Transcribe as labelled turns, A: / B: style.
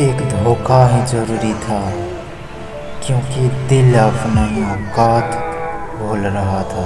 A: एक धोखा ही ज़रूरी था क्योंकि दिल अपनी औकात भूल रहा था।